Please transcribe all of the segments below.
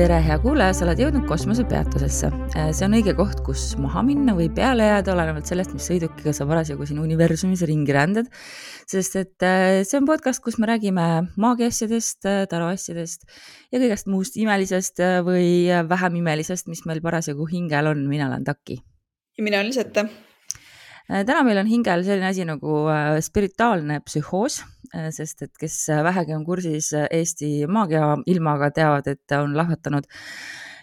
tere, hea kuulaja, sa oled jõudnud kosmosepeatusesse. see on õige koht, kus maha minna või peale jääda, olenevalt sellest, mis sõidukiga sa parasjagu siin universumis ringi rändad. sest et äh, see on podcast, kus me räägime maagiaasjadest, äh, taroasjadest ja kõigest muust imelisest äh, või vähem imelisest, mis meil parasjagu hingel on. mina olen Taki. ja mina olen Lisette täna meil on hingel selline asi nagu spirituaalne psühhoos Äh, sest et kes vähegi on kursis Eesti maagia ilmaga, teavad, et on lahvatanud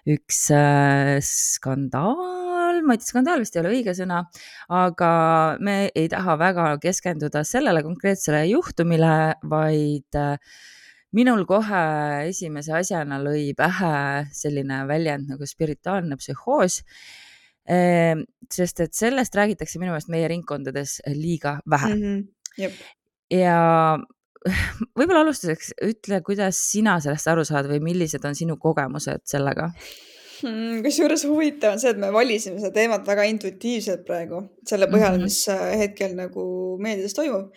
üks äh, skandaal, ma ei tea, skandaal vist ei ole õige sõna, aga me ei taha väga keskenduda sellele konkreetsele juhtumile, vaid äh, minul kohe esimese asjana lõi pähe selline väljend nagu spirituaalne psühhoos sest et sellest räägitakse minu meelest meie ringkondades liiga vähe mm. -hmm. Jep ja võib-olla alustuseks ütle, kuidas sina sellest aru saad või millised on sinu kogemused sellega? Hmm, kusjuures huvitav on see, et me valisime seda teemat väga intuitiivselt praegu, selle põhjal mm, -hmm. mis äh, hetkel nagu meedias toimub.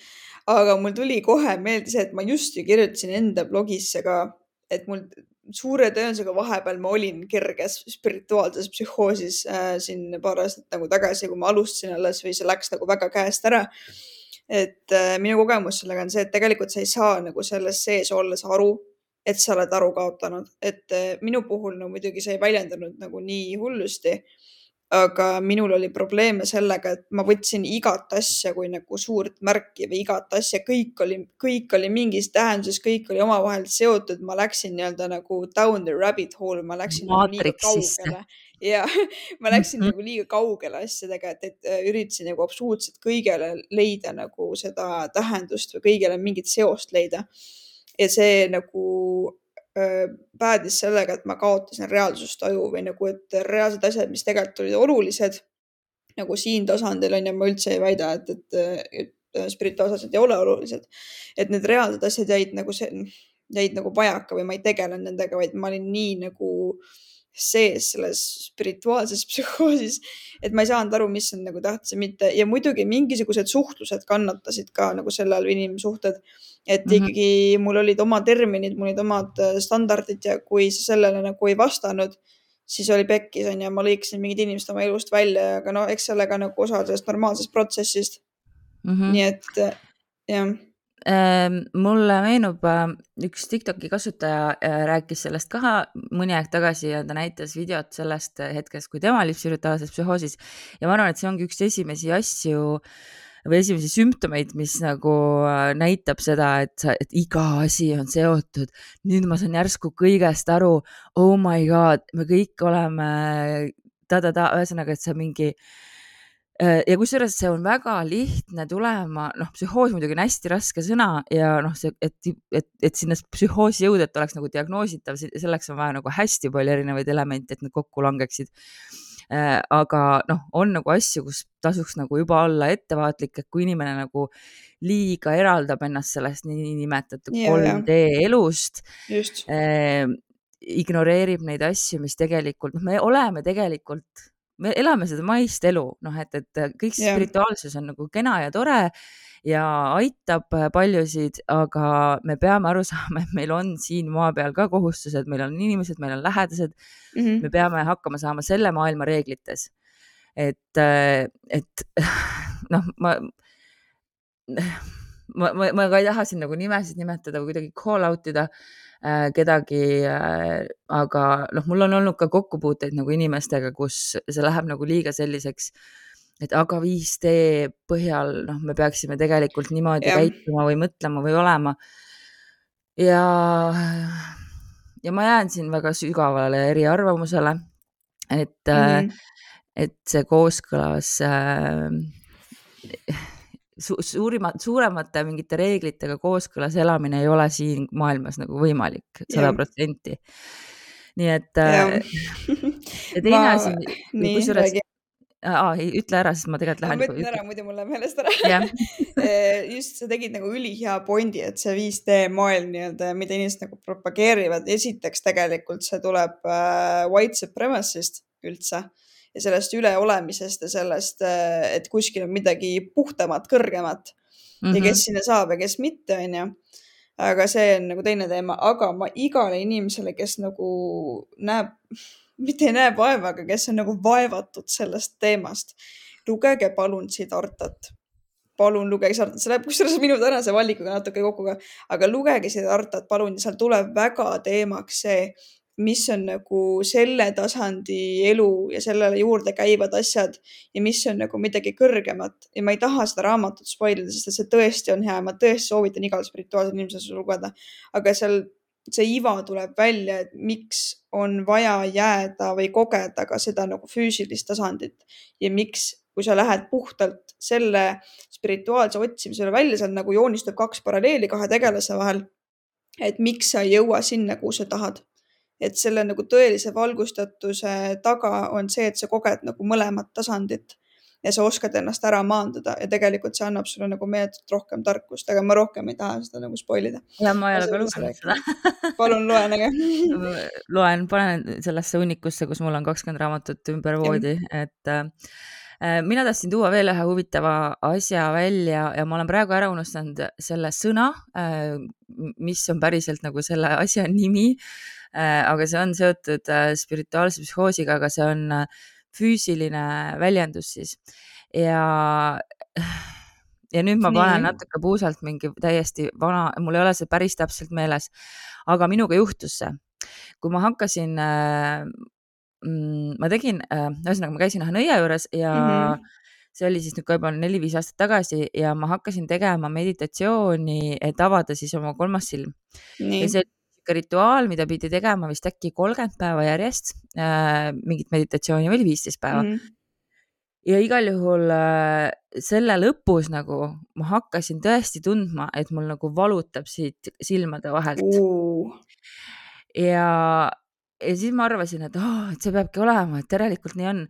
aga mul tuli kohe meelde see, et ma just ju kirjutasin enda blogisse ka, et mul suure tõenäosusega vahepeal ma olin kerges spirituaalses psühhoosis äh, siin paar aastat nagu tagasi, kui ma alustasin alles või see läks nagu väga käest ära et äh, minu kogemus sellega on see, et tegelikult sa ei saa nagu selles sees olles aru, et sa oled aru kaotanud, et äh, minu puhul no muidugi see ei väljendunud nagu nii hullusti. aga minul oli probleeme sellega, et ma võtsin igat asja kui nagu suurt märki või igat asja, kõik oli, kõik oli mingis tähenduses, kõik oli omavahel seotud, ma läksin nii-öelda nagu down the rabbit hole, ma läksin nagu liiga kaugele ja ma läksin mm -hmm. nagu liiga kaugele asjadega, et, et äh, üritasin nagu absoluutselt kõigele leida nagu seda tähendust või kõigele mingit seost leida. ja see nagu äh, päädis sellega, et ma kaotasin reaalsustaju või nagu, et reaalsed asjad, mis tegelikult olid olulised nagu siin tasandil on ju, ma üldse ei väida, et, et, et spirituaalsed ei ole olulised. et need reaalsed asjad jäid nagu see, jäid nagu vajaka või ma ei tegelenud nendega, vaid ma olin nii nagu äh, sees selles spirituaalses psühhoosis, et ma ei saanud aru, mis on nagu tähtis ja mitte ja muidugi mingisugused suhtlused kannatasid ka nagu sel ajal inimsuhted. et mm -hmm. ikkagi mul olid omad terminid, mul olid omad äh, standardid ja kui sa sellele nagu ei vastanud, siis oli pekkis onju, ma lõikasin mingid inimesed oma elust välja, aga no eks sellega nagu osa sellest normaalsest protsessist mm. -hmm. nii et äh, jah mulle meenub äh, üks Tiktoki kasutaja äh, rääkis sellest ka mõni aeg tagasi ja ta näitas videot sellest hetkest, kui tema oli spirituaalses psühhoosis ja ma arvan, et see ongi üks esimesi asju või esimesi sümptomeid, mis nagu äh, näitab seda, et, et iga asi on seotud. nüüd ma saan järsku kõigest aru. Oh my god, me kõik oleme ta-ta-ta, ühesõnaga, et see mingi Äh, ja kusjuures see on väga lihtne tulema, noh, psühhoos muidugi on hästi raske sõna ja noh, see, et, et, et sinna psühhoosi jõuda, et oleks nagu diagnoositav, selleks on vaja nagu hästi palju erinevaid elemente, et need kokku langeksid. Äh, aga noh, on nagu asju, kus tasuks nagu juba olla ettevaatlik, et kui inimene nagu liiga eraldab ennast sellest niinimetatud 3D elust, äh, ignoreerib neid asju, mis tegelikult, noh, me oleme tegelikult me elame seda maist elu, noh, et, et kõik yeah. spirituaalsus on nagu kena ja tore ja aitab paljusid, aga me peame aru saama, et meil on siin maa peal ka kohustused, meil on inimesed, meil on lähedased mm. -hmm. me peame hakkama saama selle maailma reeglites. et, et noh, ma, ma, ma, ma ka ei taha siin nagu nimesid nimetada või kuidagi call out ida Äh, kedagi. Äh, aga noh, mul on olnud ka kokkupuuteid nagu inimestega, kus see läheb nagu liiga selliseks, et aga 5D põhjal, noh, me peaksime tegelikult niimoodi ja. käituma või mõtlema või olema. ja, ja ma jään siin väga sügavale eriarvamusele, et mm, -hmm. et see kooskõlas äh, su suurima, suuremate mingite reeglitega kooskõlas elamine ei ole siin maailmas nagu võimalik sada protsenti. nii et, äh, ja teine asi, kusjuures ei ütle ära, sest ma tegelikult lähen. ma ütlen ära, muidu mul läheb meelest ära yeah. Eh, just, sa tegid nagu ülihea pointi, et see 5D maailm nii-öelda, mida inimesed nagu propageerivad, esiteks tegelikult see tuleb äh, white supremacy'st üldse ja sellest üleolemisest ja sellest, äh, et kuskil on midagi puhtamat, kõrgemat mm -hmm. ja kes mhm. sinna saab ja kes mitte, onju. aga see on nagu teine teema, aga ma igale inimesele, kes nagu näeb, mitte ei näe vaeva, aga kes on nagu vaevatud sellest teemast, lugege palun Siddhartat palun lugege seda, see läheb kusjuures minu tänase valikuga natuke kokku ka, aga lugege seda Artat, palun, seal tuleb väga teemaks see, mis on nagu selle tasandi elu ja sellele juurde käivad asjad ja mis on nagu midagi kõrgemat ja ma ei taha seda raamatut spoil ida, sest et see tõesti on hea, ma tõesti soovitan igal spirituaalsel inimesel seda lugeda, aga seal see iva tuleb välja, et miks on vaja jääda või kogeda ka seda nagu füüsilist tasandit ja miks kui sa lähed puhtalt selle spirituaalse otsimisele välja, seal nagu joonistub kaks paralleeli kahe tegelase vahel. et miks sa ei jõua sinna, kuhu sa tahad. Et selle nagu tõelise valgustatuse taga on see, et sa koged nagu mõlemat tasandit ja sa oskad ennast ära maandada ja tegelikult see annab sulle nagu meeletult rohkem tarkust, aga ma rohkem ei taha seda nagu spoil ida. ja ma ei ole ka lugenud seda. palun loen, aga loen, panen sellesse hunnikusse, kus mul on kakskümmend raamatut ümber voodi, et äh, mina tahtsin tuua veel ühe huvitava asja välja ja ma olen praegu ära unustanud selle sõna, äh, mis on päriselt nagu selle asja nimi. Äh, aga see on seotud spirituaalse psühhoosiga, aga see on füüsiline väljendus siis. Ja ja nüüd ma panen natuke puusalt mingi täiesti vana, mul ei ole see päris täpselt meeles, aga minuga juhtus see, kui ma hakkasin mm, ma tegin äh,, ühesõnaga ma käisin ühe nõia juures ja mm -hmm. see oli siis nüüd ka juba neli-viis aastat tagasi ja ma hakkasin tegema meditatsiooni, et avada siis oma kolmas silm. ja see oli rituaal, mida pidi tegema vist äkki kolmkümmend päeva järjest äh,, mingit meditatsiooni või oli viisteist päeva mm. -hmm ja igal juhul äh, selle lõpus nagu ma hakkasin tõesti tundma, et mul nagu valutab siit silmade vahelt uh.. ja ja siis ma arvasin, et oh, et see peabki olema, et järelikult nii on.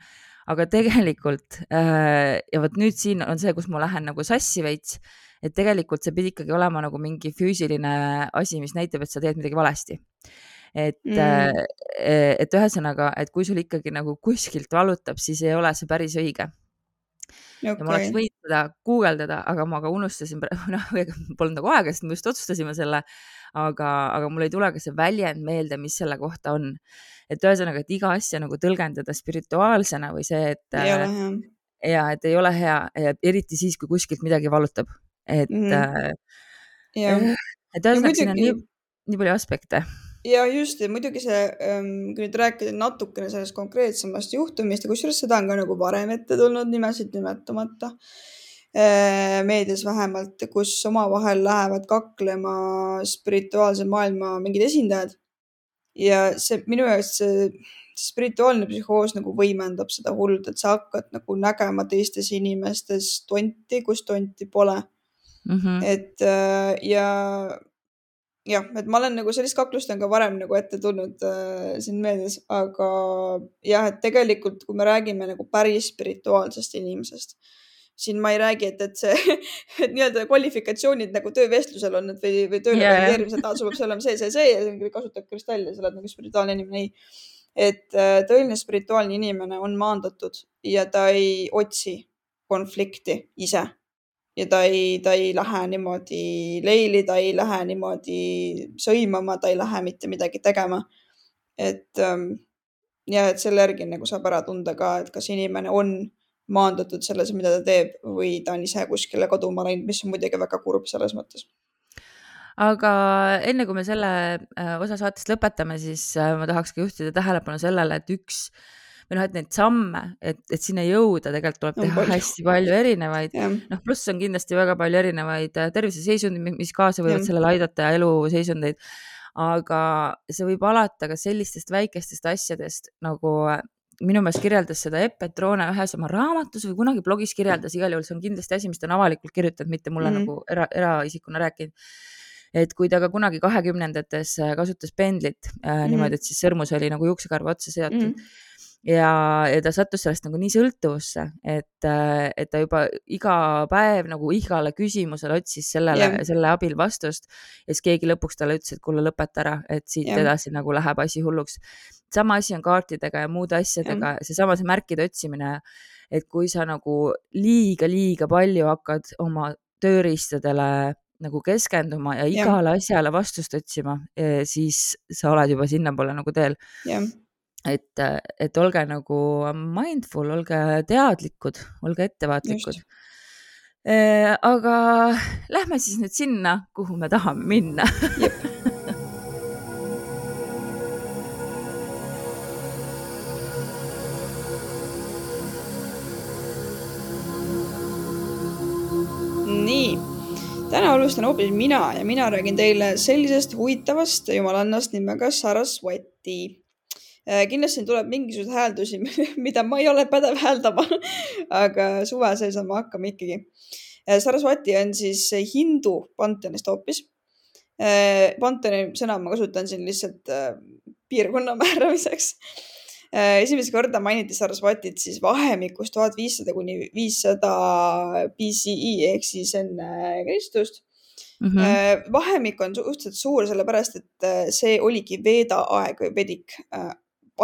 aga tegelikult äh, ja vot nüüd siin on see, kus ma lähen nagu sassi veits, et tegelikult see pidi ikkagi olema nagu mingi füüsiline asi, mis näitab, et sa teed midagi valesti. et mm., äh, et ühesõnaga, et kui sul ikkagi nagu kuskilt valutab, siis ei ole see päris õige okay.. ja ma oleks võinud seda guugeldada, aga ma ka unustasin, noh, polnud nagu aega, sest me just otsustasime selle aga, aga mul ei tule ka see väljend meelde, mis selle kohta on. et ühesõnaga, et iga asja nagu tõlgendada spirituaalsena või see, et. ei ole hea. ja et ei ole hea, eriti siis, kui kuskilt midagi valutab, et mm. -hmm. Äh, et ühesõnaga, siin on nii, nii palju aspekte ja just, ja muidugi see, ähm, kui nüüd rääkida natukene sellest konkreetsemast juhtumist ja kusjuures seda on ka nagu varem ette tulnud nimesid nimetamata Äh, meedias vähemalt, kus omavahel lähevad kaklema spirituaalse maailma mingid esindajad. ja see minu jaoks see spirituaalne psühhoos nagu võimendab seda hullult, et sa hakkad nagu nägema teistes inimestes tonti, kus tonti pole mm. -hmm. et äh, ja jah, et ma olen nagu sellist kaklust on ka varem nagu ette tulnud äh, siin meedias, aga jah, et tegelikult, kui me räägime nagu päris spirituaalsest inimesest siin ma ei räägi, et, et see et nii-öelda kvalifikatsioonid nagu töövestlusel on, et või, või tööle yeah. kandideerimisel tahad, sul peab see olema see, see, see ja kasutab kristalli, sa oled nagu spirituaalne inimene. ei, et äh, tõeline spirituaalne inimene on maandatud ja ta ei otsi konflikti ise ja ta ei, ta ei lähe niimoodi leili, ta ei lähe niimoodi sõimama, ta ei lähe mitte midagi tegema. et ähm, ja et selle järgi nagu saab ära tunda ka, et kas inimene on maandatud selles, mida ta teeb või ta on ise kuskile kaduma läinud, mis on muidugi väga kurb selles mõttes aga enne kui me selle äh, osa saatest lõpetame, siis äh, ma tahaks ka juhtida tähelepanu sellele, et üks või noh, et neid samme, et, et sinna jõuda, tegelikult tuleb teha palju. hästi palju erinevaid. noh, pluss on kindlasti väga palju erinevaid äh, terviseseisundeid, mis kaasa võivad ja. sellele aidata ja eluseisundeid. aga see võib alata ka sellistest väikestest asjadest nagu minu meelest kirjeldas seda Epp Petrone ühes oma raamatus või kunagi blogis kirjeldas, igal juhul see on kindlasti asi, mis ta on avalikult kirjutanud, mitte mulle mm -hmm. nagu era, eraisikuna rääkinud. et kui ta ka kunagi kahekümnendates äh, kasutas pendlit äh, mm -hmm. niimoodi, et siis sõrmus oli nagu juuksekarva otsa seotud mm. -hmm ja, ja ta sattus sellest nagu nii sõltuvusse, et, et ta juba iga päev nagu igale küsimusele otsis sellele yeah., selle abil vastust. ja siis keegi lõpuks talle ütles, et kuule, lõpeta ära, et siit yeah. edasi nagu läheb asi hulluks sama asi on kaartidega ja muude asjadega, seesama see märkide otsimine, et kui sa nagu liiga-liiga palju hakkad oma tööriistadele nagu keskenduma ja igale ja. asjale vastust otsima, siis sa oled juba sinnapoole nagu teel. Et, et olge nagu mindful, olge teadlikud, olge ettevaatlikud. aga lähme siis nüüd sinna, kuhu me tahame minna täna alustan hoopis mina ja mina räägin teile sellisest huvitavast jumalannast nimega Sarasvati. Äh, kindlasti tuleb mingisuguseid hääldusi, mida ma ei ole pädev hääldama aga suve sees ma hakkame ikkagi. Äh, Sarasvati on siis hindu panteonist hoopis. Äh, panteoni sõna ma kasutan siin lihtsalt piirkonna määramiseks esimest korda mainiti Sarasvatit siis vahemikus tuhat viissada kuni viissada BCE ehk siis enne Kristust mm. -hmm. vahemik on suhteliselt suur, sellepärast et see oligi Veeda aeg või Vedik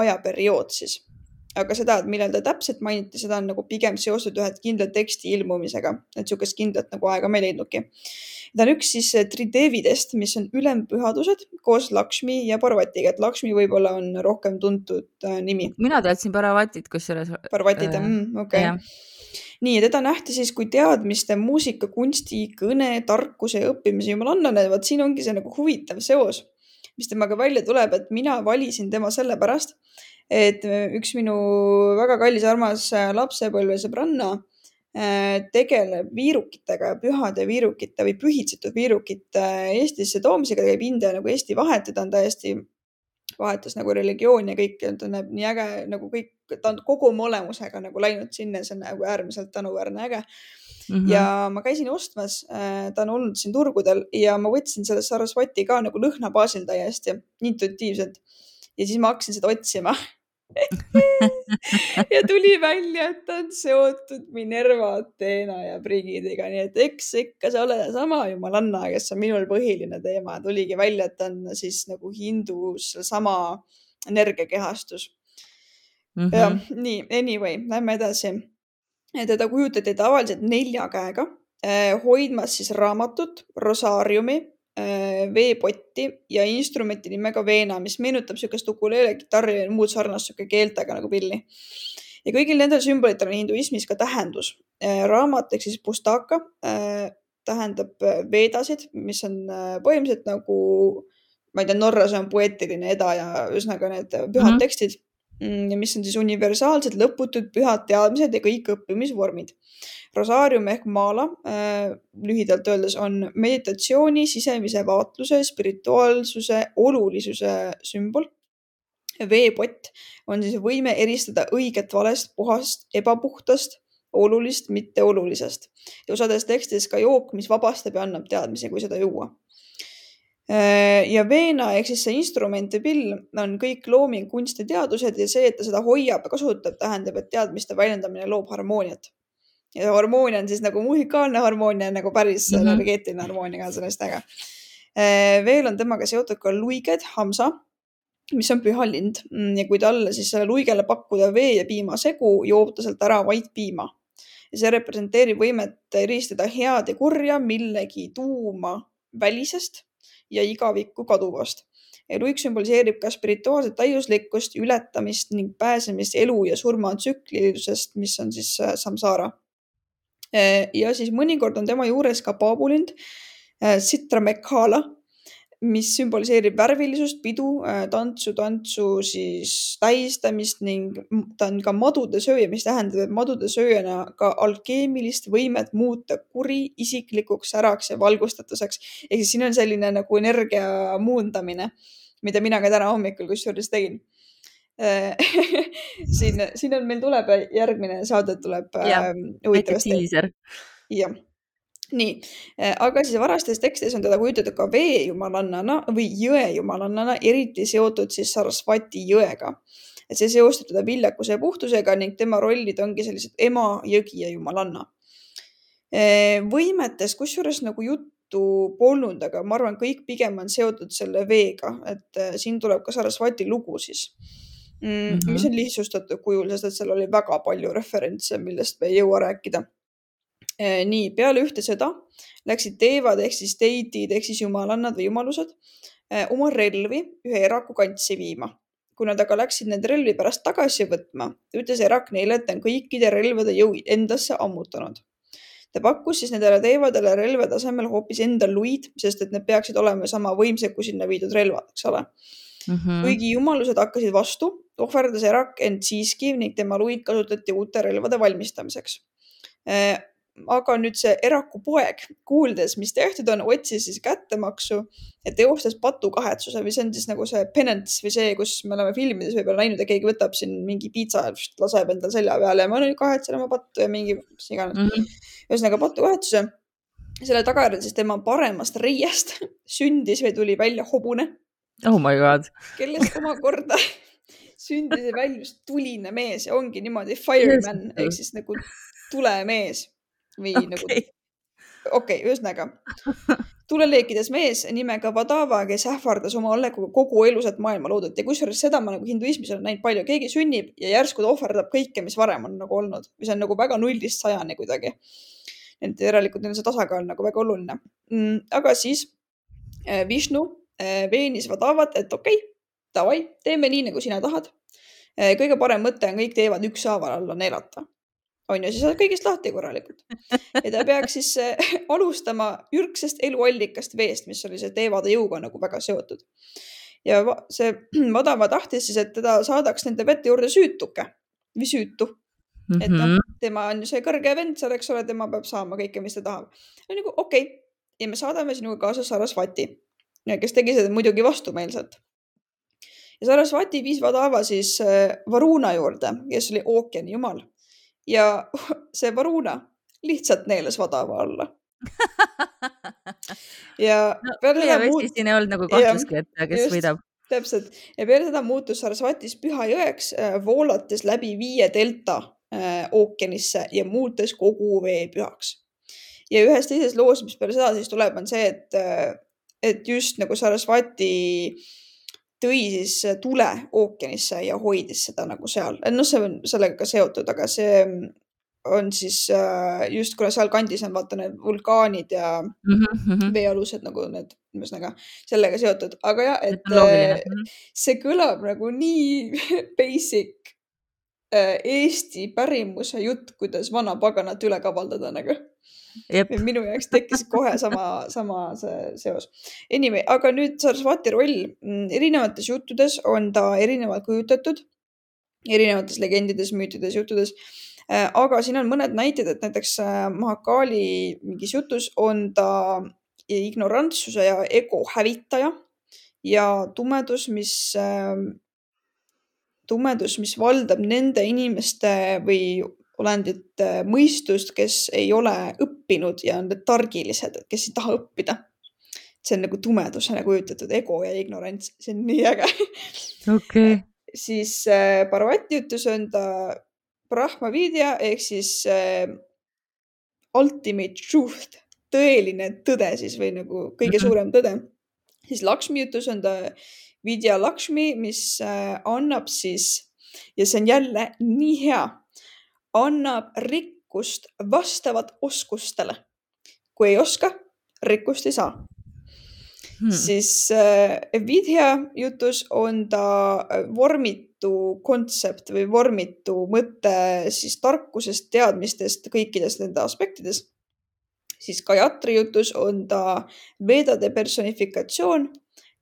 ajaperiood siis. aga seda, et millal ta täpselt mainiti, seda on nagu pigem seostatud ühe kindla teksti ilmumisega, et niisugust kindlat nagu aega me ei leidnudki ta on üks siis äh, tridevidest, mis on ülempühadused koos Lakshmi ja Parvatiga, et Lakshmi võib-olla on rohkem tuntud äh, nimi. mina teadsin Parvatit kusjuures. Parvatit äh,, mm, okei okay. nii, teda nähti siis kui teadmiste, muusika, kunsti, kõne, tarkuse ja õppimise jumalannane. vot siin ongi see nagu huvitav seos, mis temaga välja tuleb, et mina valisin tema sellepärast, et üks minu väga kallis, armas äh, lapsepõlvesõbranna Äh, tegeleb viirukitega pühade viirukite või pühitsetud viirukite Eestisse toomisega, ta käib India nagu Eesti vahet ja ta on täiesti, vahetas nagu religiooni ja kõik, ta näeb nii äge nagu kõik, ta on kogu oma olemusega nagu läinud sinna, see on nagu äärmiselt tänuväärne, äge mm. -hmm. ja ma käisin ostmas, äh, ta on olnud siin turgudel ja ma võtsin selle Sarasvati ka nagu lõhna baasil täiesti intuitiivselt. ja siis ma hakkasin seda otsima ja tuli välja, et ta on seotud Minerva, Ateena ja Brigidiga, nii et eks ikka see ole sama jumalanna, kes on minul põhiline teema. tuligi välja, et ta on siis nagu hindus sama energiakehastus mm. -hmm. ja nii, anyway, lähme edasi. teda kujutati tavaliselt nelja käega eh, hoidmas siis raamatut, rosaariumi veepotti ja instrumenti nimega veena, mis meenutab niisugust ukuleele, kitarri ja muud sarnast sihuke keeltega nagu pilli. ja kõigil nendel sümbolitel on hinduismis ka tähendus. Äh, raamat ehk siis pustaka äh, tähendab veedasid, mis on põhimõtteliselt nagu, ma ei tea, Norras on poeetiline eda ja ühesõnaga need pühad mm -hmm. tekstid ja mis on siis universaalsed lõputud pühad teadmised ja kõik õppimisvormid. Rosaarium ehk maala äh, lühidalt öeldes on meditatsiooni, sisemise vaatluse, spirituaalsuse, olulisuse sümbol. veepott on siis võime eristada õiget valest, puhast ebapuhtast, olulist mitteolulisest ja osades tekstides ka jook, mis vabastab ja annab teadmisi, kui seda juua ja veena ehk siis see instrument ja pill on kõik looming, kunst ja teadused ja see, et ta seda hoiab ja kasutab, tähendab, et teadmiste väljendamine loob harmooniat. ja harmoonia on siis nagu musikaalne harmoonia nagu päris mm -hmm. energeetiline harmoonia ka sellest äge. Äh, veel on temaga seotud ka luiged, hamsa, mis on püha lind mm, ja kui talle siis selle luigele pakkuda vee ja piima segu, joob ta sealt ära vaid piima. ja see representeerib võimet eristada head ja kurja millegi tuuma välisest ja igavikku kaduvast. eluik sümboliseerib ka spirituaalset täiuslikkust, ületamist ning pääsemist elu ja surma tsüklilisest, mis on siis äh, samsara. Äh, ja siis mõnikord on tema juures ka paabulind, äh, Sitra Mekhala mis sümboliseerib värvilisust, pidu, äh, tantsu, tantsu siis tähistamist ning ta on ka madude sööja, mis tähendab, et madude sööjana ka alkeemilist võimet muuta kuri isiklikuks, säraks ja valgustatuseks. ehk siis siin on selline nagu energia muundamine, mida mina ka täna hommikul kusjuures tegin äh, siin, siin on, meil tuleb järgmine saade tuleb äh, huvitavasti. jah nii, äh, aga siis varastes tekstides on teda kujutatud ka veejumalannana või jõejumalannana, eriti seotud siis Sarasvati jõega. et see seostab teda viljakuse ja puhtusega ning tema rollid ongi sellised ema, jõgi ja jumalanna. Äh, võimetes, kusjuures nagu juttu polnud, aga ma arvan, kõik pigem on seotud selle veega, et äh, siin tuleb ka Sarasvati lugu siis mm, mm, -hmm. mis on lihtsustatud kujul, sest et seal oli väga palju referentse, millest me ei jõua rääkida nii, peale ühte sõda läksid teevad ehk siis deidid ehk siis jumalannad või jumalused oma relvi ühe eraku kantsi viima. kui nad aga läksid neid relvi pärast tagasi võtma, ütles erak neile, et ta on kõikide relvade jõu endasse ammutanud ta pakkus siis nendele teevadele relvade asemel hoopis enda luid, sest et need peaksid olema sama võimsad kui sinna viidud relvad, eks ole mm. -hmm. kuigi jumalused hakkasid vastu, ohverdas Erak end siiski ning tema luid kasutati uute relvade valmistamiseks äh, aga nüüd see Eraku poeg, kuuldes, mis tehtud on, otsis siis kättemaksu ja teostas patukahetsuse või see on siis nagu see penance või see, kus me oleme filmides võib-olla näinud ja keegi võtab siin mingi piitsa, laseb endal selja peale ja ma nüüd kahetsen oma pattu ja mingi mis iganes mm -hmm.. ühesõnaga patukahetsuse. selle tagajärjel siis tema paremast reiest sündis või tuli välja hobune. oh my god. kellest omakorda sündis ja väljus tuline mees ja ongi niimoodi fireman ehk siis nagu tulemees või okay. nagu, okei okay,, ühesõnaga tuleleekides mees nimega Vadava, kes ähvardas oma olekuga kogu elusat maailma loodut ja kusjuures seda ma nagu hinduismis olen näinud palju, keegi sünnib ja järsku ta ohverdab kõike, mis varem on nagu olnud see on nagu väga nullist sajani kuidagi. et järelikult neil on see tasakaal nagu väga oluline mm,. aga siis äh, Vishnu äh, veenis Vadavat, et okei okay,, davai, teeme nii, nagu sina tahad äh,. kõige parem mõte on, kõik teevad ükshaaval alla neelata on ju, siis saad kõigist lahti korralikult. ja ta peaks siis äh, alustama ürgsest eluallikast veest, mis oli see teevade jõuga nagu väga seotud. ja see Madama tahtis siis, et teda saadaks nende vete juurde süütuke või süütu. et noh, mhm. tema on ju see kõrge vend seal, eks ole, tema peab saama kõike, mis ta tahab. nagu okei okay. ja me saadame sinuga kaasa Sarasvati, kes tegi seda muidugi vastumeelselt ja Sarasvati viis Vadava siis äh, Varuna juurde, kes oli ookeani jumal ja see Varuna lihtsalt neelas Vadava alla ja no, peale seda muut-. siin ei olnud nagu kahtluski, et kes just, võidab. täpselt ja peale seda muutus Sarasvatis püha jõeks äh,, voolates läbi viie delta äh, ookeanisse ja muutes kogu vee pühaks. ja ühes teises loos, mis peale seda siis tuleb, on see, et äh,, et just nagu Sarasvati äh, tõi siis tule ookeanisse ja hoidis seda nagu seal, noh, see on sellega ka seotud, aga see on siis äh, just kuna sealkandis on vaata need vulkaanid ja mm -hmm. veealused nagu need, ühesõnaga sellega seotud, aga jah, et äh, mhm. see kõlab nagu nii basic äh, Eesti pärimuse jutt, kuidas vanapaganat üle kavaldada nagu minu jaoks tekkis kohe sama, sama see seos. Anyway, aga nüüd Sarasvati roll. Mm, erinevates juttudes on ta erinevalt kujutatud, erinevates legendides, müütides, juttudes. Äh, aga siin on mõned näited, et näiteks äh, Mahakali mingis jutus on ta ignorantsuse ja ego hävitaja ja tumedus, mis, ähm, tumedus, mis valdab nende inimeste või olendite mõistust, kes ei ole õppinud ja on targilised, kes ei taha õppida. see on nagu tumedusena kujutatud ego ja ignorants, see on nii äge. okei siis äh, Parvati jutus on ta Brahma Vidya ehk siis äh, ultimate truth, tõeline tõde siis või nagu kõige -hmm. suurem tõde. siis Lakshmi jutus on ta Vidya Lakshmi, mis äh, annab siis ja see on jälle nii hea annab rikkust vastavalt oskustele. kui ei oska, rikkust ei saa hmm.. siis äh, Vidya jutus on ta äh, vormitu kontsept või vormitu mõte siis tarkusest, teadmistest kõikides nende aspektides. siis Gayatri jutus on ta veedade personifikatsioon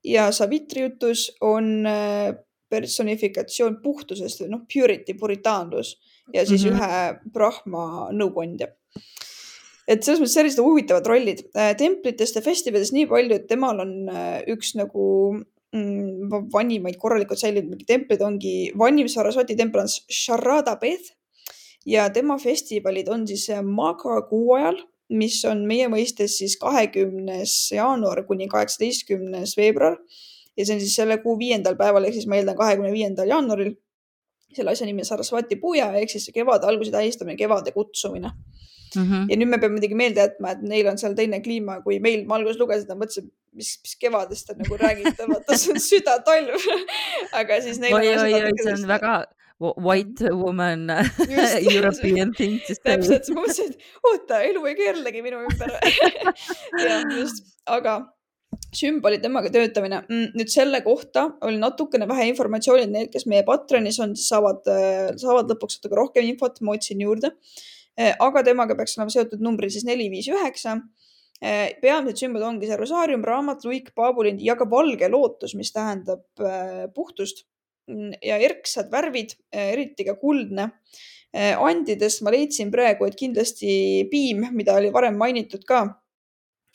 ja Savitri jutus on äh, personifikatsioon puhtusest või noh, purity, puritaanlus ja siis mm -hmm. ühe Brahma nõukandja. et selles mõttes sellised huvitavad rollid. Äh, templitest ja festivalidest nii palju, et temal on äh, üks nagu mm, vanimaid korralikult säilinud templid ongi, vanim Sarasvati tempel on Sharada Beth ja tema festivalid on siis äh, Maga kuu ajal, mis on meie mõistes siis kahekümnes jaanuar kuni kaheksateistkümnes veebruar ja see on siis selle kuu viiendal päeval ehk siis ma eeldan kahekümne viiendal jaanuaril selle asja nimi on Sarasvati puuja ehk siis kevade alguse tähistamine, kevade kutsumine mm. -hmm. ja nüüd me peame muidugi meelde jätma, et neil on seal teine kliima kui meil. ma alguses lugesin ja mõtlesin, mis, mis kevadest te nagu räägite, vaata see on südatalv aga siis neil oi, oi, oi, see on väga, white woman European thing to say. täpselt, ma mõtlesin, et oota, elu ei keerlegi minu ümber jah, just, aga sümboli temaga töötamine. Mm, nüüd selle kohta oli natukene vähe informatsiooni, need, kes meie Patreonis on, siis saavad, äh, saavad lõpuks natuke rohkem infot, ma otsin juurde. Äh, aga temaga peaks olema seotud numbrid siis neli, viis, üheksa. Äh, peamised sümbolid ongi see rosaarium, raamat, luik, paabulind ja ka valge lootus, mis tähendab puhtust mm, ja erksad värvid, eriti ka kuldne andidest ma leidsin praegu, et kindlasti piim, mida oli varem mainitud ka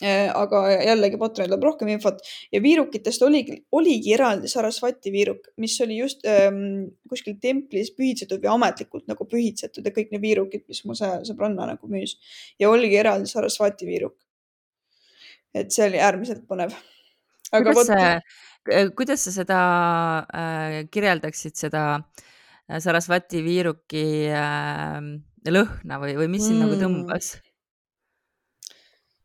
aga jällegi Patronil tuleb rohkem infot ja viirukitest oligi, oligi eraldi Sarasvati viiruk, mis oli just ähm, kuskil templis pühitsetud või ametlikult nagu pühitsetud ja kõik need viirukid, mis mu sõbranna nagu müüs ja oligi eraldi Sarasvati viiruk. et see oli äärmiselt põnev. aga kuidas vot. kuidas sa seda äh, kirjeldaksid, seda äh, Sarasvati viiruki äh, lõhna või, või mis sind nagu mm. nagu tõmbas?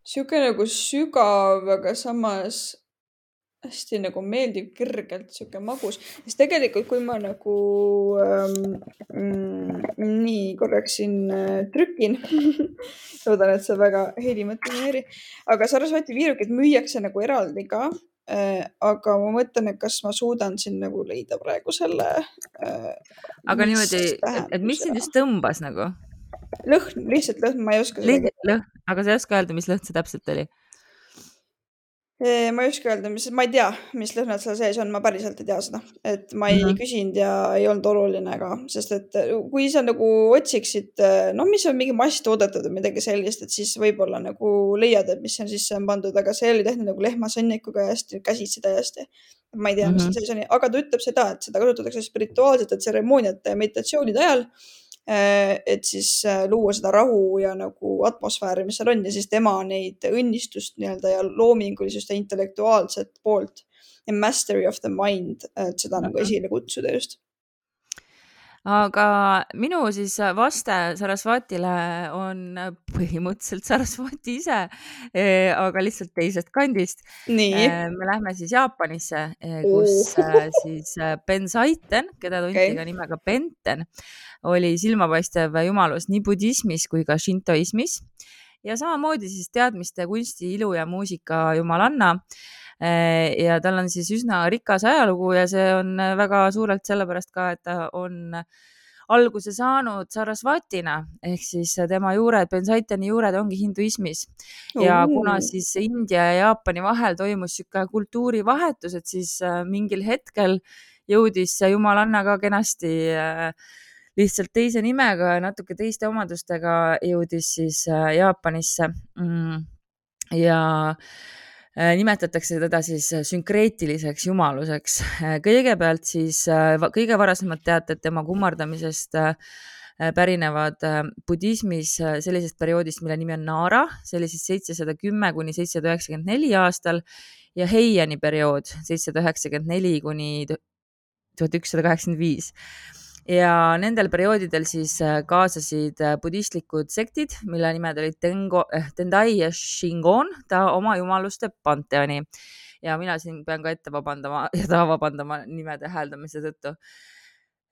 Sihuke nagu sügav, aga samas hästi nagu meeldiv, kergelt sihuke magus, sest tegelikult, kui ma nagu ähm, mm, nii korraks siin äh, trükin loodan, et see väga Heidi mõte ei häiri, aga Sarasvati viirukid müüakse nagu eraldi ka äh,. aga ma mõtlen, et kas ma suudan siin nagu leida praegu selle äh,. aga niimoodi, et mis sind just tõmbas nagu? Lõhn, lihtsalt lõhn, ma ei oska. lõhn, aga sa ei oska öelda, mis lõhn see täpselt oli? ma ei oska öelda, mis, ma ei tea, mis lõhnad seal sees on, ma päriselt ei tea seda, et ma ei mm -hmm. küsinud ja ei olnud oluline ka, sest et kui sa nagu otsiksid, noh, mis on mingi masstoodetud või midagi sellist, et siis võib-olla nagu leiad, et mis seal sisse on pandud, aga see oli tehtud nagu lehmasõnnikuga ja hästi käsitsi täiesti. ma ei tea, mis mm -hmm. seal sees on, aga ta ütleb seda, et seda kasutatakse spirituaalsete tseremooniate ja meditatsioonide ajal Äh, et siis äh, luua seda rahu ja nagu atmosfääri, mis seal on ja siis tema neid õnnistust nii-öelda ja loomingulisust ja intellektuaalset poolt. Ja mastery of the mind, et seda nagu esile kutsuda just aga minu siis vaste Sarasvatile on põhimõtteliselt Sarasvati ise, eh, aga lihtsalt teisest kandist. Eh, me lähme siis Jaapanisse, eh, kus siis Benzaiten, keda tunti okay. ka nimega Benten, oli silmapaistev jumalus nii budismis kui ka šintoismis ja samamoodi siis teadmiste, kunsti, ilu ja muusika jumalanna ja tal on siis üsna rikas ajalugu ja see on väga suurelt sellepärast ka, et ta on alguse saanud Sarasvatina ehk siis tema juured, Bensaitani juured ongi hinduismis ja uh. kuna siis India ja Jaapani vahel toimus niisugune kultuurivahetus, et siis äh, mingil hetkel jõudis see jumalanna ka kenasti äh, lihtsalt teise nimega ja natuke teiste omadustega jõudis siis äh, Jaapanisse mm. ja Äh, nimetatakse teda siis äh, sünkreetiliseks jumaluseks. Äh, kõigepealt siis kõige varasemad teated tema kummardamisest pärinevad budismis sellisest perioodist, mille nimi on Nara, see oli siis seitsesada kümme kuni seitsesada üheksakümmend neli aastal ja Heiani periood seitsesada üheksakümmend neli kuni tuhat ükssada kaheksakümmend viis ja nendel perioodidel siis äh, kaasasid äh, budistlikud sektid, mille nimed olid Tengo eh,, Tendai ja Shingon, ta oma jumaluste panteoni. ja mina siin pean ka ette vabandama ja ta vabandama nimede hääldamise tõttu.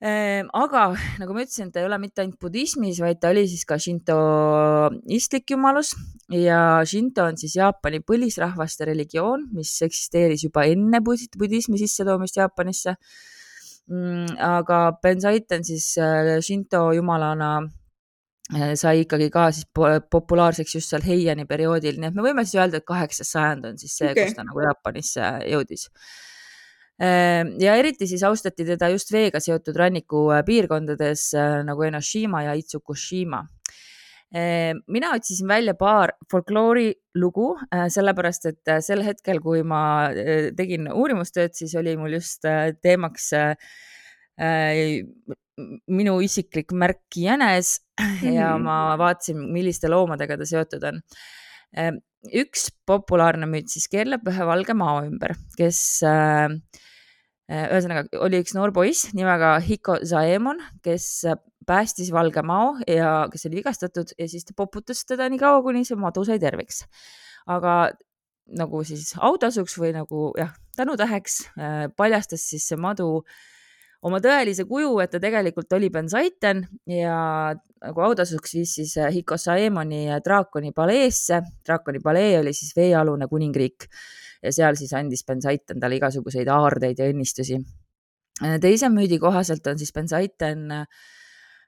Ehm, aga nagu ma ütlesin, ta ei ole mitte ainult budismis, vaid ta oli siis ka šintoistlik jumalus. Ja šinto on siis Jaapani põlisrahvaste religioon, mis eksisteeris juba enne budismi sissetoomist Jaapanisse aga Benzaiten siis Shinto äh, jumalana äh, sai ikkagi ka siis populaarseks just seal Heiani perioodil, nii et me võime siis öelda, et kaheksas sajand on siis see okay., kus ta nagu Jaapanisse jõudis. Äh, ja eriti siis austati teda just veega seotud rannikupiirkondades nagu Enoshima ja Itsukushima mina otsisin välja paar folkloorilugu, äh, sellepärast et äh, sel hetkel, kui ma äh, tegin uurimustööd, siis oli mul just teemaks minu isiklik märk jänes ja mhm. ma vaatasin, milliste loomadega ta seotud on. Ehm, üks populaarne müüt siis keerleb ühe valge mao ümber, kes ühesõnaga oli üks noor poiss nimega Hiko Zaemon, kes päästis Valge Mao ja kes oli vigastatud ja siis ta poputas teda nii kaua, kuni see madu sai terveks. aga nagu siis autasuks või nagu jah, tänutäheks äh, paljastas siis see madu oma tõelise kuju, et ta tegelikult oli Benzaiten ja nagu autasuks viis siis Hiko Saemoni draakoni paleesse. draakoni palee oli siis veealune kuningriik ja seal siis andis Benzaiten talle igasuguseid aardeid ja õnnistusi. teise müüdi kohaselt on siis Benzaiten äh, Äh,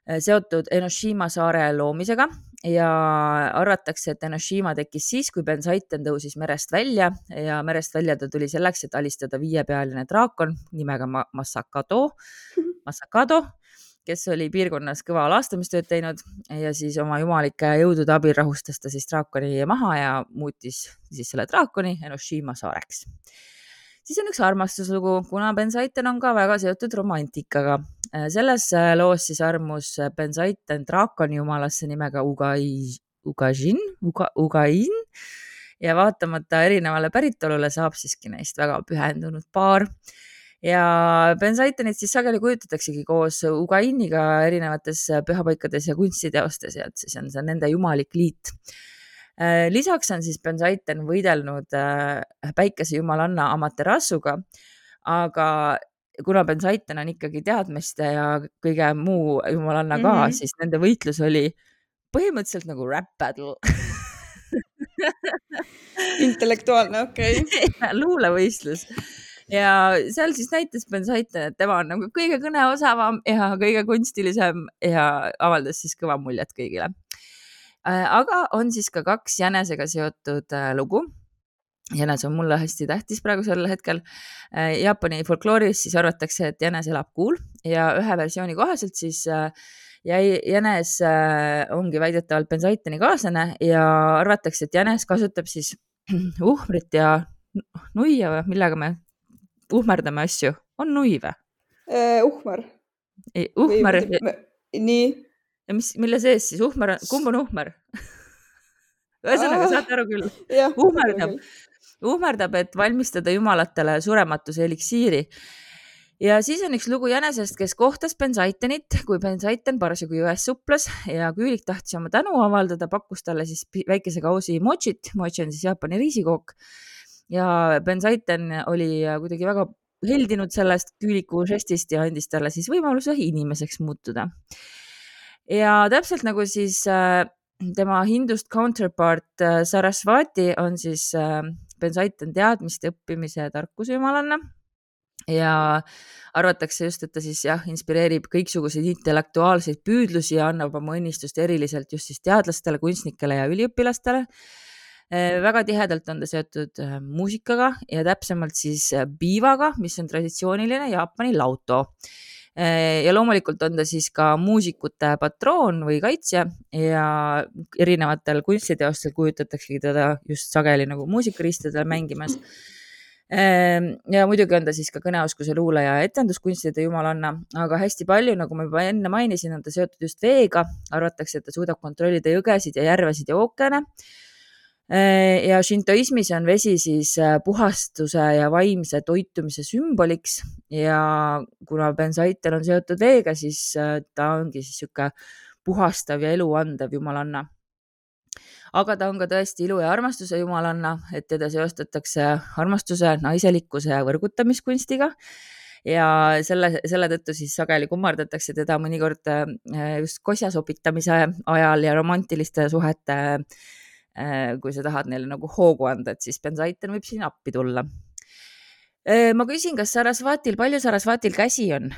seotud Enoshima saare loomisega ja arvatakse, et Enoshima tekkis siis, kui Benzaiten tõusis merest välja ja merest välja ta tuli selleks, et alistada viiepealine draakon nimega Masakado, Masakado, kes oli piirkonnas kõva laastamistööd teinud ja siis oma jumalike jõudude abil rahustas ta siis draakoni maha ja muutis siis selle draakoni Enoshima saareks siis on üks armastuslugu, kuna Benzaiten on ka väga seotud romantikaga. Äh, selles äh, loos siis armus Benzaiten draakoni jumalasse nimega Ugai, Ugajin, Uga, Ugain. Ja vaatamata erinevale päritolule saab siiski neist väga pühendunud paar. Ja Bensaitonit siis sageli kujutataksegi koos Ugainiga erinevates pühapaikades ja kunstiteostes ja et siis on see nende jumalik liit. Äh, lisaks on siis Benzaiten võidelnud äh, päikesejumalanna Amaterasuga, aga kuna Benzaiten on ikkagi teadmiste ja kõige muu jumalanna ka mm, -hmm. siis nende võitlus oli põhimõtteliselt nagu rap battle intellektuaalne, okei okay. luulevõistlus ja seal siis näitas Benzaiten, et tema on nagu kõige kõneosavam ja kõige kunstilisem ja avaldas siis kõva muljet kõigile Äh, aga on siis ka kaks jänesega seotud äh, lugu jänes on mulle hästi tähtis praegusel hetkel. Äh, Jaapani folklooris siis arvatakse, et jänes elab kuul ja ühe versiooni kohaselt siis jäi jänes ongi väidetavalt Benzaiteni kaaslane ja arvatakse, et jänes kasutab siis uhmrit ja nuia või millega me uhmerdame asju, on nui või uh,? uhmer. uhmer. nii ja mis, mille sees siis? Uhmer kumb on uhmer? Ühesõnaga, saate aru küll. uhmerdab, uhmerdab, et valmistada jumalatele surematuse eliksiiri. ja siis on üks lugu jänesest, kes kohtas Benzaitenit, kui Benzaiten parasjagu jões suples ja küülik tahtis oma tänu avaldada, pakkus talle siis väikese kausi mochit, mochi on siis Jaapani riisikook. ja Benzaiten oli kuidagi väga heldinud sellest küüliku žestist ja andis talle siis võimaluse inimeseks muutuda ja täpselt nagu siis äh, tema hindust counterpart äh, Sarasvati on siis äh, Benzaiten teadmiste õppimise ja tarkuse jumalanna ja arvatakse just, et ta siis jah, inspireerib kõiksuguseid intellektuaalseid püüdlusi ja annab oma õnnistust eriliselt just siis teadlastele, kunstnikele ja üliõpilastele. väga tihedalt on ta seotud muusikaga ja täpsemalt siis biivaga, mis on traditsiooniline Jaapani lauto Äh, ja loomulikult on ta siis ka muusikute patroon või kaitsja ja erinevatel kunstiteostel kujutataksegi teda just sageli nagu muusikariistadel mängimas. Ähm, ja muidugi on ta siis ka kõneoskuse luule ja etenduskunstide jumalanna, aga hästi palju, nagu ma juba enne mainisin, on ta seotud just veega. arvatakse, et ta suudab kontrollida jõgesid ja järvesid ja ookeane Äh, ja šintoismis on vesi siis äh, puhastuse ja vaimse toitumise sümboliks ja kuna bensaitel on seotud veega, siis äh, ta ongi siis niisugune puhastav ja elu andev jumalanna. aga ta on ka tõesti ilu ja armastuse jumalanna, et teda seostatakse armastuse, naiselikkuse ja võrgutamiskunstiga ja selle, selle tõttu siis sageli kummardatakse teda mõnikord just kosja sopitamise ajal ja romantiliste suhete Äh, kui sa tahad neile nagu hoogu anda, et siis Benzaiten võib siin appi tulla. Äh, ma küsin, kas Sarasvatil, palju Sarasvatil käsi on?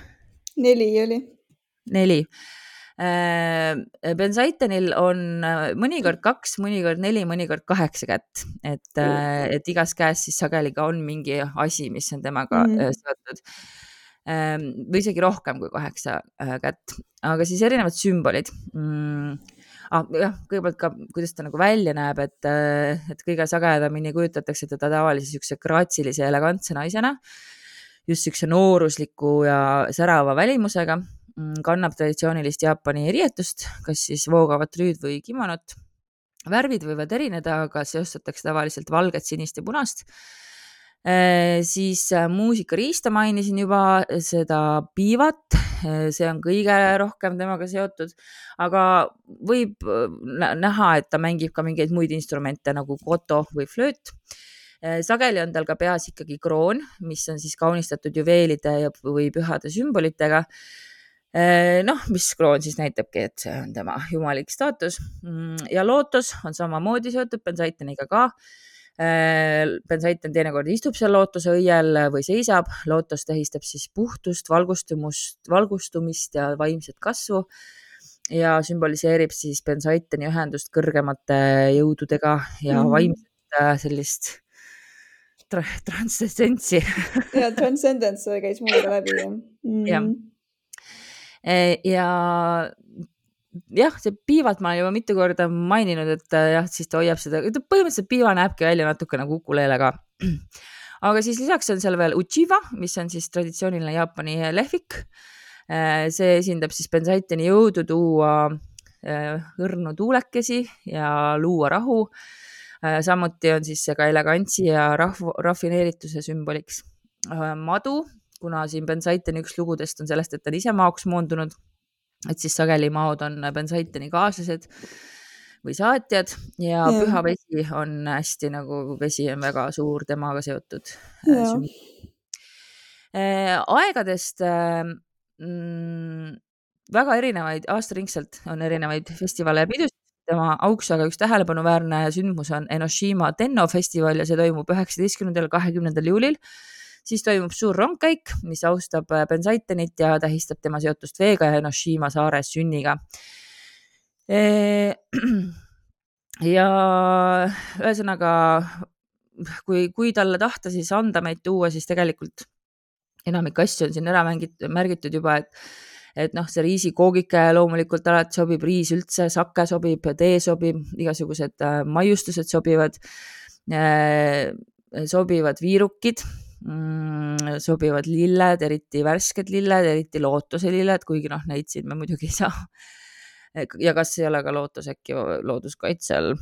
neli oli. neli. Äh, Benzaitenil on mõnikord kaks, mõnikord neli, mõnikord kaheksa kätt, et, et igas käes siis sageli ka on mingi asi, mis on temaga mm -hmm. seotud või isegi rohkem kui kaheksa kätt, aga siis erinevad sümbolid mm ah, jah, kõigepealt ka, kuidas ta nagu välja näeb, et, äh, et kõige sagedamini kujutatakse teda tavalise siukse graatsilise elegantse naisena, just siukse noorusliku ja särava välimusega, mm, kannab traditsioonilist Jaapani riietust, kas siis voogavat rüüd või kimonot. värvid võivad erineda, aga seostatakse tavaliselt valget, sinist ja punast siis äh, muusikariista mainisin juba, seda piivat, äh, see on kõige rohkem temaga seotud, aga võib näha, et ta mängib ka mingeid muid instrumente nagu koto või flööt. sageli on tal ka peas ikkagi kroon, mis on siis kaunistatud juveelide või pühade sümbolitega. Noh, mis kroon siis näitabki, et see on tema jumalik staatus. Mm, ja lootus on samamoodi seotud Bensaiteniga ka Bensaiten teinekord istub seal lootuse õiel või seisab, lootus tähistab siis puhtust, valgustumust, valgustumist ja vaimset kasvu. Ja sümboliseerib siis Bensaiteni ühendust kõrgemate jõududega ja mm. vaimset äh, sellist tra transcendentsi. Ja transcendence käis mul ka läbi jah. Mm.. jah. E, ja jah, see piivalt ma olen juba mitu korda maininud, et äh, jah, siis ta hoiab seda, põhimõtteliselt piiva näebki välja natuke nagu ukulele ka. aga siis lisaks on seal veel uchiwa, mis on siis traditsiooniline Jaapani lehvik. Äh, see esindab siis bensaitini jõudu tuua äh, õrnu tuulekesi ja luua rahu. samuti on siis see ka elegantsi ja rahvu, rafineerituse sümboliks. madu, kuna siin bensaitini üks lugudest on sellest, et ta on ise maoks moondunud et siis sageli maod on bensaiteni kaaslased või saatjad ja, ja püha vesi on hästi nagu, vesi on väga suur temaga seotud. Äh, aegadest äh, mm, väga erinevaid, aastaringselt on erinevaid festivale ja pidusid. Tema auks, aga üks tähelepanuväärne sündmus on Enoshima Tenno festival ja see toimub üheksateistkümnendal, kahekümnendal juulil siis toimub suur rongkäik, mis austab äh, Bensaitenit ja tähistab tema seotust veega ja Enoshima saare sünniga. ja ühesõnaga, kui, kui talle tahta siis anda meid tuua, siis tegelikult enamik asju on siin ära mängitud, märgitud juba, et et noh, see riisikoogike loomulikult alati sobib, riis üldse, sake sobib, tee sobib, igasugused äh, maiustused sobivad, äh, sobivad viirukid mm, sobivad lilled, eriti värsked lilled, eriti lootuselilled, kuigi noh, neid siin me muidugi ei saa. ja kas ei ole ka lootus äkki looduskaitse all?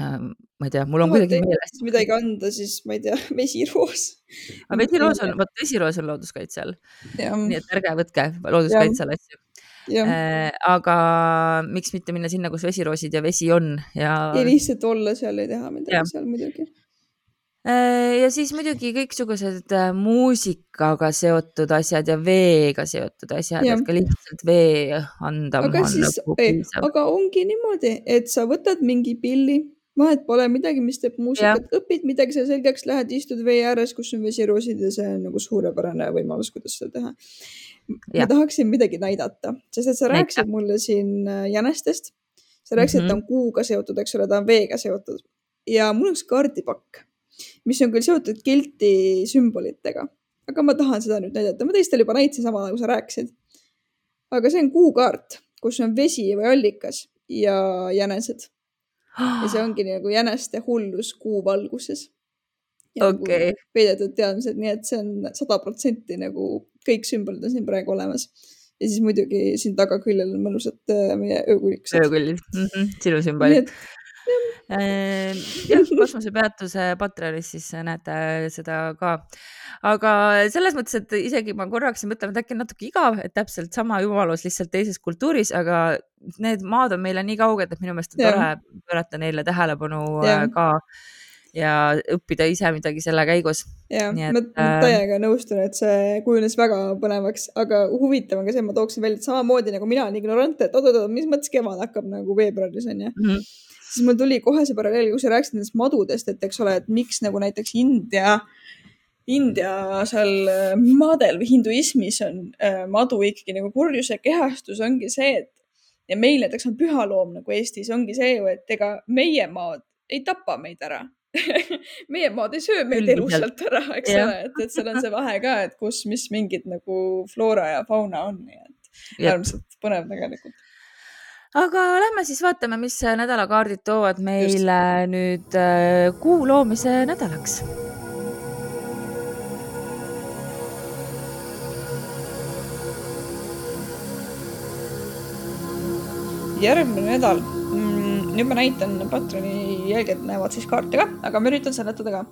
Ähm, ma ei tea, mul on kuidagi meeles. midagi anda, siis ma ei tea, vesiroos. aga vesiroos on, vot vesiroos on looduskaitse all. nii et ärge võtke looduskaitse all asju. Äh, aga miks mitte minna sinna, kus vesiroosid ja vesi on ja. ja lihtsalt olla seal ja teha midagi ja. seal muidugi ja siis muidugi kõiksugused äh, muusikaga seotud asjad ja veega seotud asjad, et ka lihtsalt vee anda. aga siis, nagu aga ongi niimoodi, et sa võtad mingi pilli, vahet pole midagi, mis teeb muusikat, õpid midagi seal selgeks, lähed istud vee ääres, kus on vesiroosid ja see on nagu suurepärane võimalus, kuidas seda teha. ma tahaksin midagi näidata, sest et sa rääkisid mulle siin äh, jänestest, sa rääkisid mm, -hmm. et ta on mhm. kuuga seotud, eks ole, ta on veega seotud ja mul on üks kaardipakk mis on küll seotud kilti sümbolitega, aga ma tahan seda nüüd näidata, ma teistele juba näitasin sama, nagu sa rääkisid. aga see on kuukaart, kus on vesi või allikas ja jänesed. ja see ongi nagu jäneste hullus kuu valguses. okei okay.. peidetud teadmised, nii et see on sada protsenti nagu kõik sümbolid on siin praegu olemas ja siis muidugi siin tagaküljel on mõnusad äh, meie öökulliksed. öökullid mm, -hmm. sinu sümbolid. Ehm, jah, kosmosepeatuse Patreonis siis näete seda ka. aga selles mõttes, et isegi ma korraks mõtlen, et äkki on natuke igav, et täpselt sama jumalus lihtsalt teises kultuuris, aga need maad on meile nii kauged, et minu meelest on tore pöörata neile tähelepanu ja. Äh, ka ja õppida ise midagi selle käigus. ja, ma äh, täiega nõustun, et see kujunes väga põnevaks, aga huvitav on ka see, ma tooksin välja, et samamoodi nagu mina olen ignorant, et oot-oot, mis mõttes kevad hakkab nagu veebruaris onju mm. -hmm siis mul tuli kohe see paralleel, kui sa rääkisid nendest madudest, et eks ole, et miks nagu näiteks India, India seal äh, maadel või hinduismis on äh, madu ikkagi nagu kurjuse kehastus ongi see, et ja meil näiteks on pühaloom nagu Eestis ongi see ju, et ega meie maad ei tapa meid ära. Meie maad ei söö meid elusalt ära, eks ole, et, et seal on see vahe ka, et kus, mis mingid nagu floora ja fauna on, nii et äärmiselt põnev tegelikult aga lähme siis vaatame, mis nädalakaardid toovad meile Just. nüüd äh, kuu loomise nädalaks. järgmine nädal mm,, nüüd ma näitan, Patroni jälgijad näevad siis kaarte ka, aga ma üritan seletada ka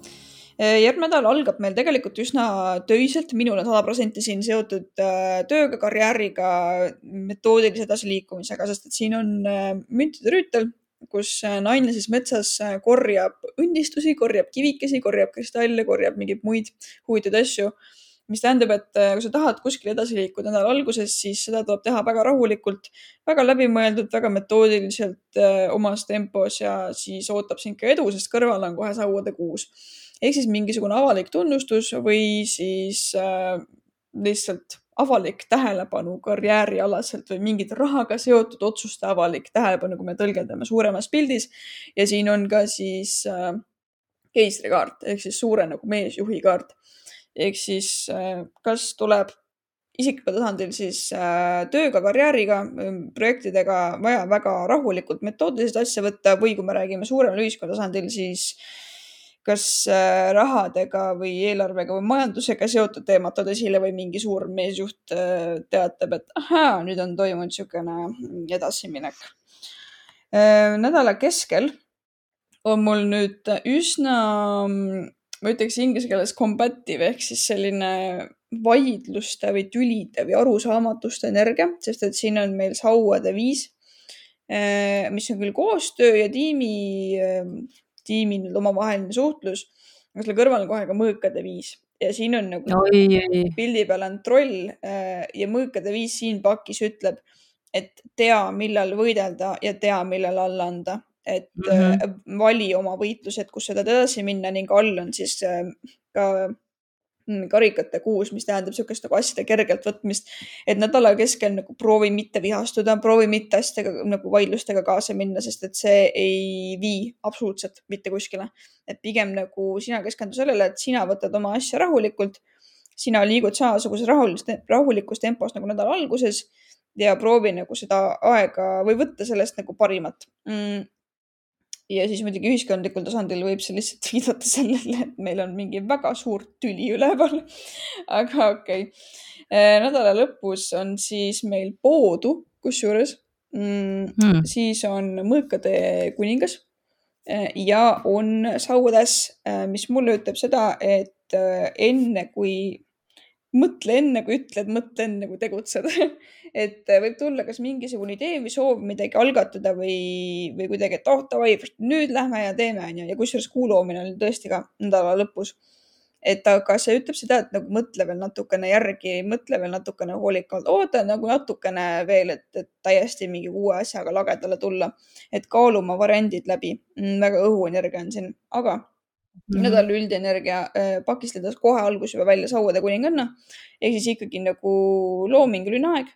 järgmine nädal algab meil tegelikult üsna töiselt, minul on sada protsenti siin seotud äh, tööga, karjääriga, metoodilise edasiliikumisega, sest et siin on äh, müntide rüütel kus naine siis metsas korjab õnnistusi, korjab kivikesi, korjab kristalle, korjab mingeid muid huvitavaid asju mis tähendab, et kui sa tahad kuskile edasi liikuda nädala alguses, siis seda tuleb teha väga rahulikult, väga läbimõeldult, väga metoodiliselt omas tempos ja siis ootab sind ka edu, sest kõrval on kohe sauade kuus. Ehk siis mingisugune avalik tunnustus või siis äh, lihtsalt avalik tähelepanu karjäärialaselt või mingite rahaga seotud otsuste avalik tähelepanu, kui me tõlgendame suuremas pildis. ja siin on ka siis äh, keisrikaart ehk siis suure nagu meesjuhi kaart. ehk siis äh, kas tuleb isiklikul tasandil siis äh, tööga, karjääriga, projektidega vaja väga rahulikult metoodiliselt asja võtta või kui me räägime suuremal ühiskonna tasandil, siis äh, kas äh, rahadega või eelarvega või majandusega seotud teemad tood esile või mingi suur meesjuht äh, teatab, et ahaa, nüüd on toimunud niisugune edasiminek. Äh, nädala keskel on mul nüüd üsna, ma ütleks inglise keeles combative ehk siis selline vaidluste või tülide või arusaamatuste energia, sest et siin on meil sauade viis, mis on küll koostöö ja tiimi tiimi nüüd omavaheline suhtlus, aga selle kõrval on kohe ka mõõkade viis ja siin on nagu oi, oi. pildi peal on troll äh, ja mõõkade viis siin pakis ütleb, et tea, millal võidelda ja tea, millal alla anda, et mm -hmm. vali oma võitlused, kus sa tahad edasi minna ning all on siis äh, ka karikate kuus, mis tähendab niisugust nagu asjade kergelt võtmist. et nädala keskel nagu proovi mitte vihastuda, proovi mitte asjadega nagu vaidlustega kaasa minna, sest et see ei vii absoluutselt mitte kuskile. et pigem nagu sina keskendu sellele, et sina võtad oma asja rahulikult. sina liigud samasuguses rahulikus, rahulikus tempos nagu nädala alguses ja proovi nagu seda aega või võtta sellest nagu parimat mm ja siis muidugi ühiskondlikul tasandil võib see lihtsalt viidata sellele, et meil on mingi väga suur tüli üleval. aga okei okay., äh, nädala lõpus on siis meil poodu, kusjuures mm, hmm. siis on mõõkade kuningas äh, ja on saudas, äh, mis mulle ütleb seda, et enne kui mõtle enne, kui ütled, mõtle enne, kui tegutsed et võib tulla kas mingisugune idee või soov midagi algatada või, või kuidagi, et oh davai, nüüd lähme ja teeme, onju. ja kusjuures kuu loomine oli tõesti ka nädala lõpus. et aga see ütleb seda, et nagu mõtle veel natukene järgi, mõtle veel natukene hoolikalt, oota nagu natukene veel, et, et täiesti mingi uue asjaga lagedale tulla. et kaalu oma variandid läbi. Mm, väga õhuenergia on siin, aga Mm -hmm. nädala üldenergia äh, pakistades kohe alguses juba välja sauade kuninganna ehk siis ikkagi nagu loominguline aeg.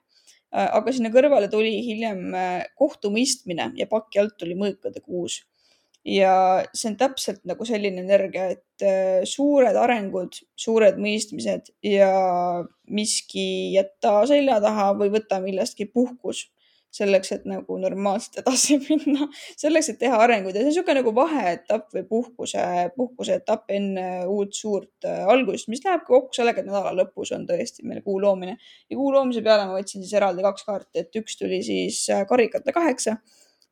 Äh, aga sinna kõrvale tuli hiljem äh, kohtumõistmine ja paki alt tuli mõõkade kuus. ja see on täpselt nagu selline energia, et suured arengud, suured mõistmised ja miski jätta selja taha või võta millestki puhkus selleks, et nagu normaalselt edasi minna, selleks, et teha arenguid ja see on niisugune nagu vaheetapp või puhkuse, puhkuse etapp enne uut suurt äh, algust, mis läheb kokku sellega, et nädala lõpus on tõesti meil kuu loomine ja kuu loomise peale ma võtsin siis eraldi kaks kaarti, et üks tuli siis äh, karikate kaheksa,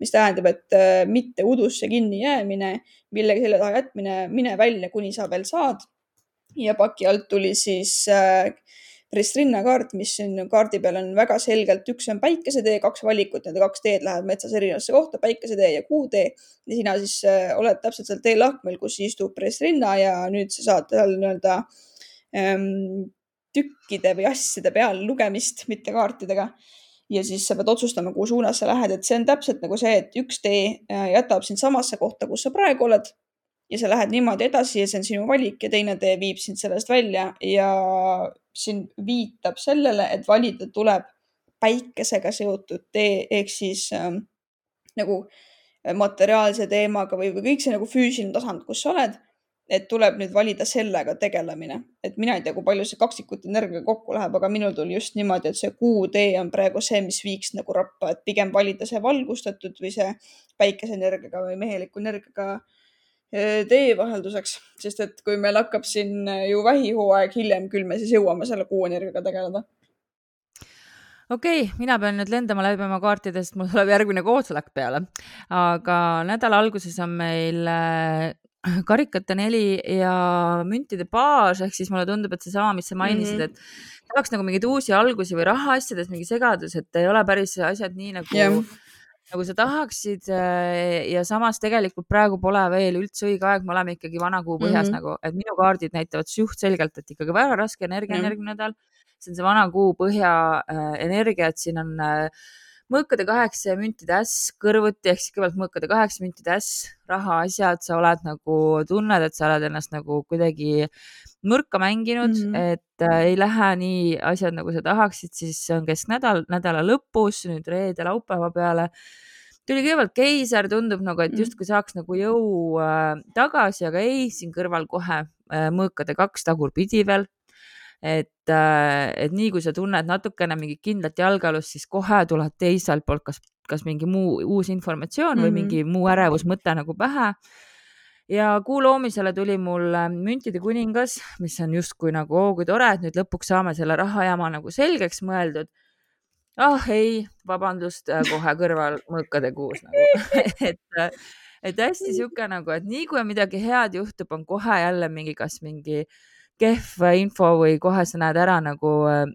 mis tähendab, et äh, mitte udusse kinni jäämine, millegi selja taha jätmine, mine välja, kuni sa veel saad. ja paki alt tuli siis äh, Restrinna kaart, mis siin kaardi peal on väga selgelt, üks on päikesetee, kaks valikut, need kaks teed lähevad metsas erinevasse kohta, päikesetee ja kuutee. ja sina siis äh, oled täpselt seal teelahkmel, kus istub Restrinna ja nüüd sa saad seal nii-öelda ähm, tükkide või asjade peal lugemist, mitte kaartidega. Ja siis sa pead otsustama, kuhu suunas sa lähed, et see on täpselt nagu see, et üks tee äh, jätab sind samasse kohta, kus sa praegu oled. Ja sa lähed niimoodi edasi ja see on sinu valik ja teine tee viib sind sellest välja. Ja siin viitab sellele, et valida tuleb päikesega seotud tee ehk siis ähm, nagu materiaalse teemaga või, või kõik see nagu füüsiline tasand, kus sa oled, et tuleb nüüd valida sellega tegelemine, et mina ei tea, kui palju see kaksikute energiaga kokku läheb, aga minul tuli just niimoodi, et see kuutee on praegu see, mis viiks nagu rappa, et pigem valida see valgustatud või see päikeseenergiaga või meheliku energiaga äh, Äh, teevahelduseks, sest et kui meil hakkab siin äh, ju vähihooaeg hiljem, küll me siis jõuame selle kuu energiaga tegeleda. okei okay,, mina pean nüüd lendama läbi oma kaartidest, mul tuleb järgmine koosolek peale, aga nädala alguses on meil äh, karikate neli ja müntide baas, ehk siis mulle tundub, et seesama, mis sa mainisid mm, -hmm. et tahaks nagu mingeid uusi algusi või rahaasjades mingi segadus, et ei ole päris asjad nii nagu yeah nagu sa tahaksid äh, ja samas tegelikult praegu pole veel üldse õige aeg, me oleme ikkagi vana kuu põhjas mm -hmm. nagu, et minu kaardid näitavad suht selgelt, et ikkagi väga raske energia mm -hmm. järgmine nädal. see on see vana kuu põhja äh, energia, et siin on äh, mõõkade kaheksa ja müntide äss kõrvuti ehk siis kõigepealt mõõkade kaheksa, müntide äss, rahaasjad, sa oled nagu, tunned, et sa oled ennast nagu kuidagi mõrka mänginud mm, -hmm. et äh, ei lähe nii asjad, nagu sa tahaksid, siis on kesknädal, nädala lõpus, nüüd reede, laupäeva peale tuli kõigepealt keiser, tundub nagu, et mhm. justkui saaks nagu jõu äh, tagasi, aga ei, siin kõrval kohe äh, mõõkade kaks tagurpidi veel. Et äh,, et nii kui sa tunned natukene mingit kindlat jalgealust, siis kohe tuleb teiselt poolt kas, kas mingi muu uus informatsioon mm -hmm. või mhm. mingi muu ärevusmõte nagu pähe ja kuu loomisele tuli mul äh, müntide kuningas, mis on justkui nagu oo kui tore, et nüüd lõpuks saame selle rahajama nagu selgeks mõeldud. ah oh, ei, vabandust, äh, kohe kõrval mõõkade kuus nagu et, äh, et hästi sihuke nagu, et nii kui midagi head juhtub, on kohe jälle mingi, kas mingi kehv info või kohe sa näed ära nagu, et,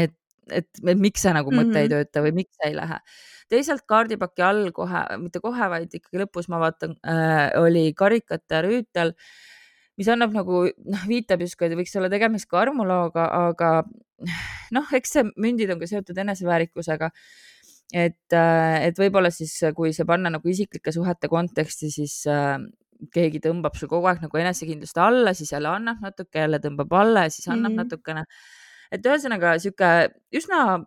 et, et miks see nagu mõte mm -hmm. ei tööta või miks see ei lähe teisalt kaardipaki all kohe, mitte kohe, vaid ikkagi lõpus ma vaatan äh,, oli karikate rüütel, mis annab nagu noh, viitab justkui, et võiks olla tegemist ka armulooga, aga noh, eks see mündid on ka seotud eneseväärikusega et, äh, et võib-olla siis, kui see panna nagu isiklike suhete konteksti, siis äh, keegi tõmbab sul kogu aeg nagu enesekindlust alla, siis jälle annab natuke, jälle tõmbab alla ja siis annab mm -hmm. natukene. et ühesõnaga sihuke üsna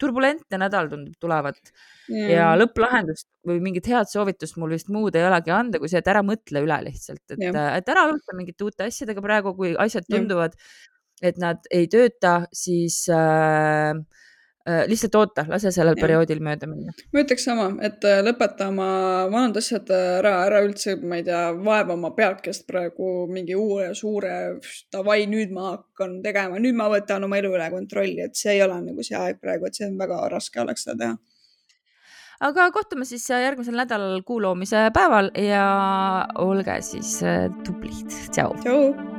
turbulentne nädal tundub tulevat mm. ja lõpplahendust või mingit head soovitust mul vist muud ei olegi anda, kui see, et ära mõtle üle lihtsalt, et, et ära alusta mingite uute asjadega praegu, kui asjad tunduvad, et nad ei tööta, siis Äh, lihtsalt oota, lase sellel ja. perioodil mööda minna. ma ütleks sama, et äh, lõpeta oma vanad asjad ära, ära üldse, ma ei tea, vaeva oma peakest praegu mingi uue suure davai, nüüd ma hakkan tegema, nüüd ma võtan oma elu üle kontrolli, et see ei ole nagu see aeg praegu, et see on väga raske oleks seda teha. aga kohtume siis järgmisel nädalal kuu loomise päeval ja olge siis äh, tublid, tšau. tšau.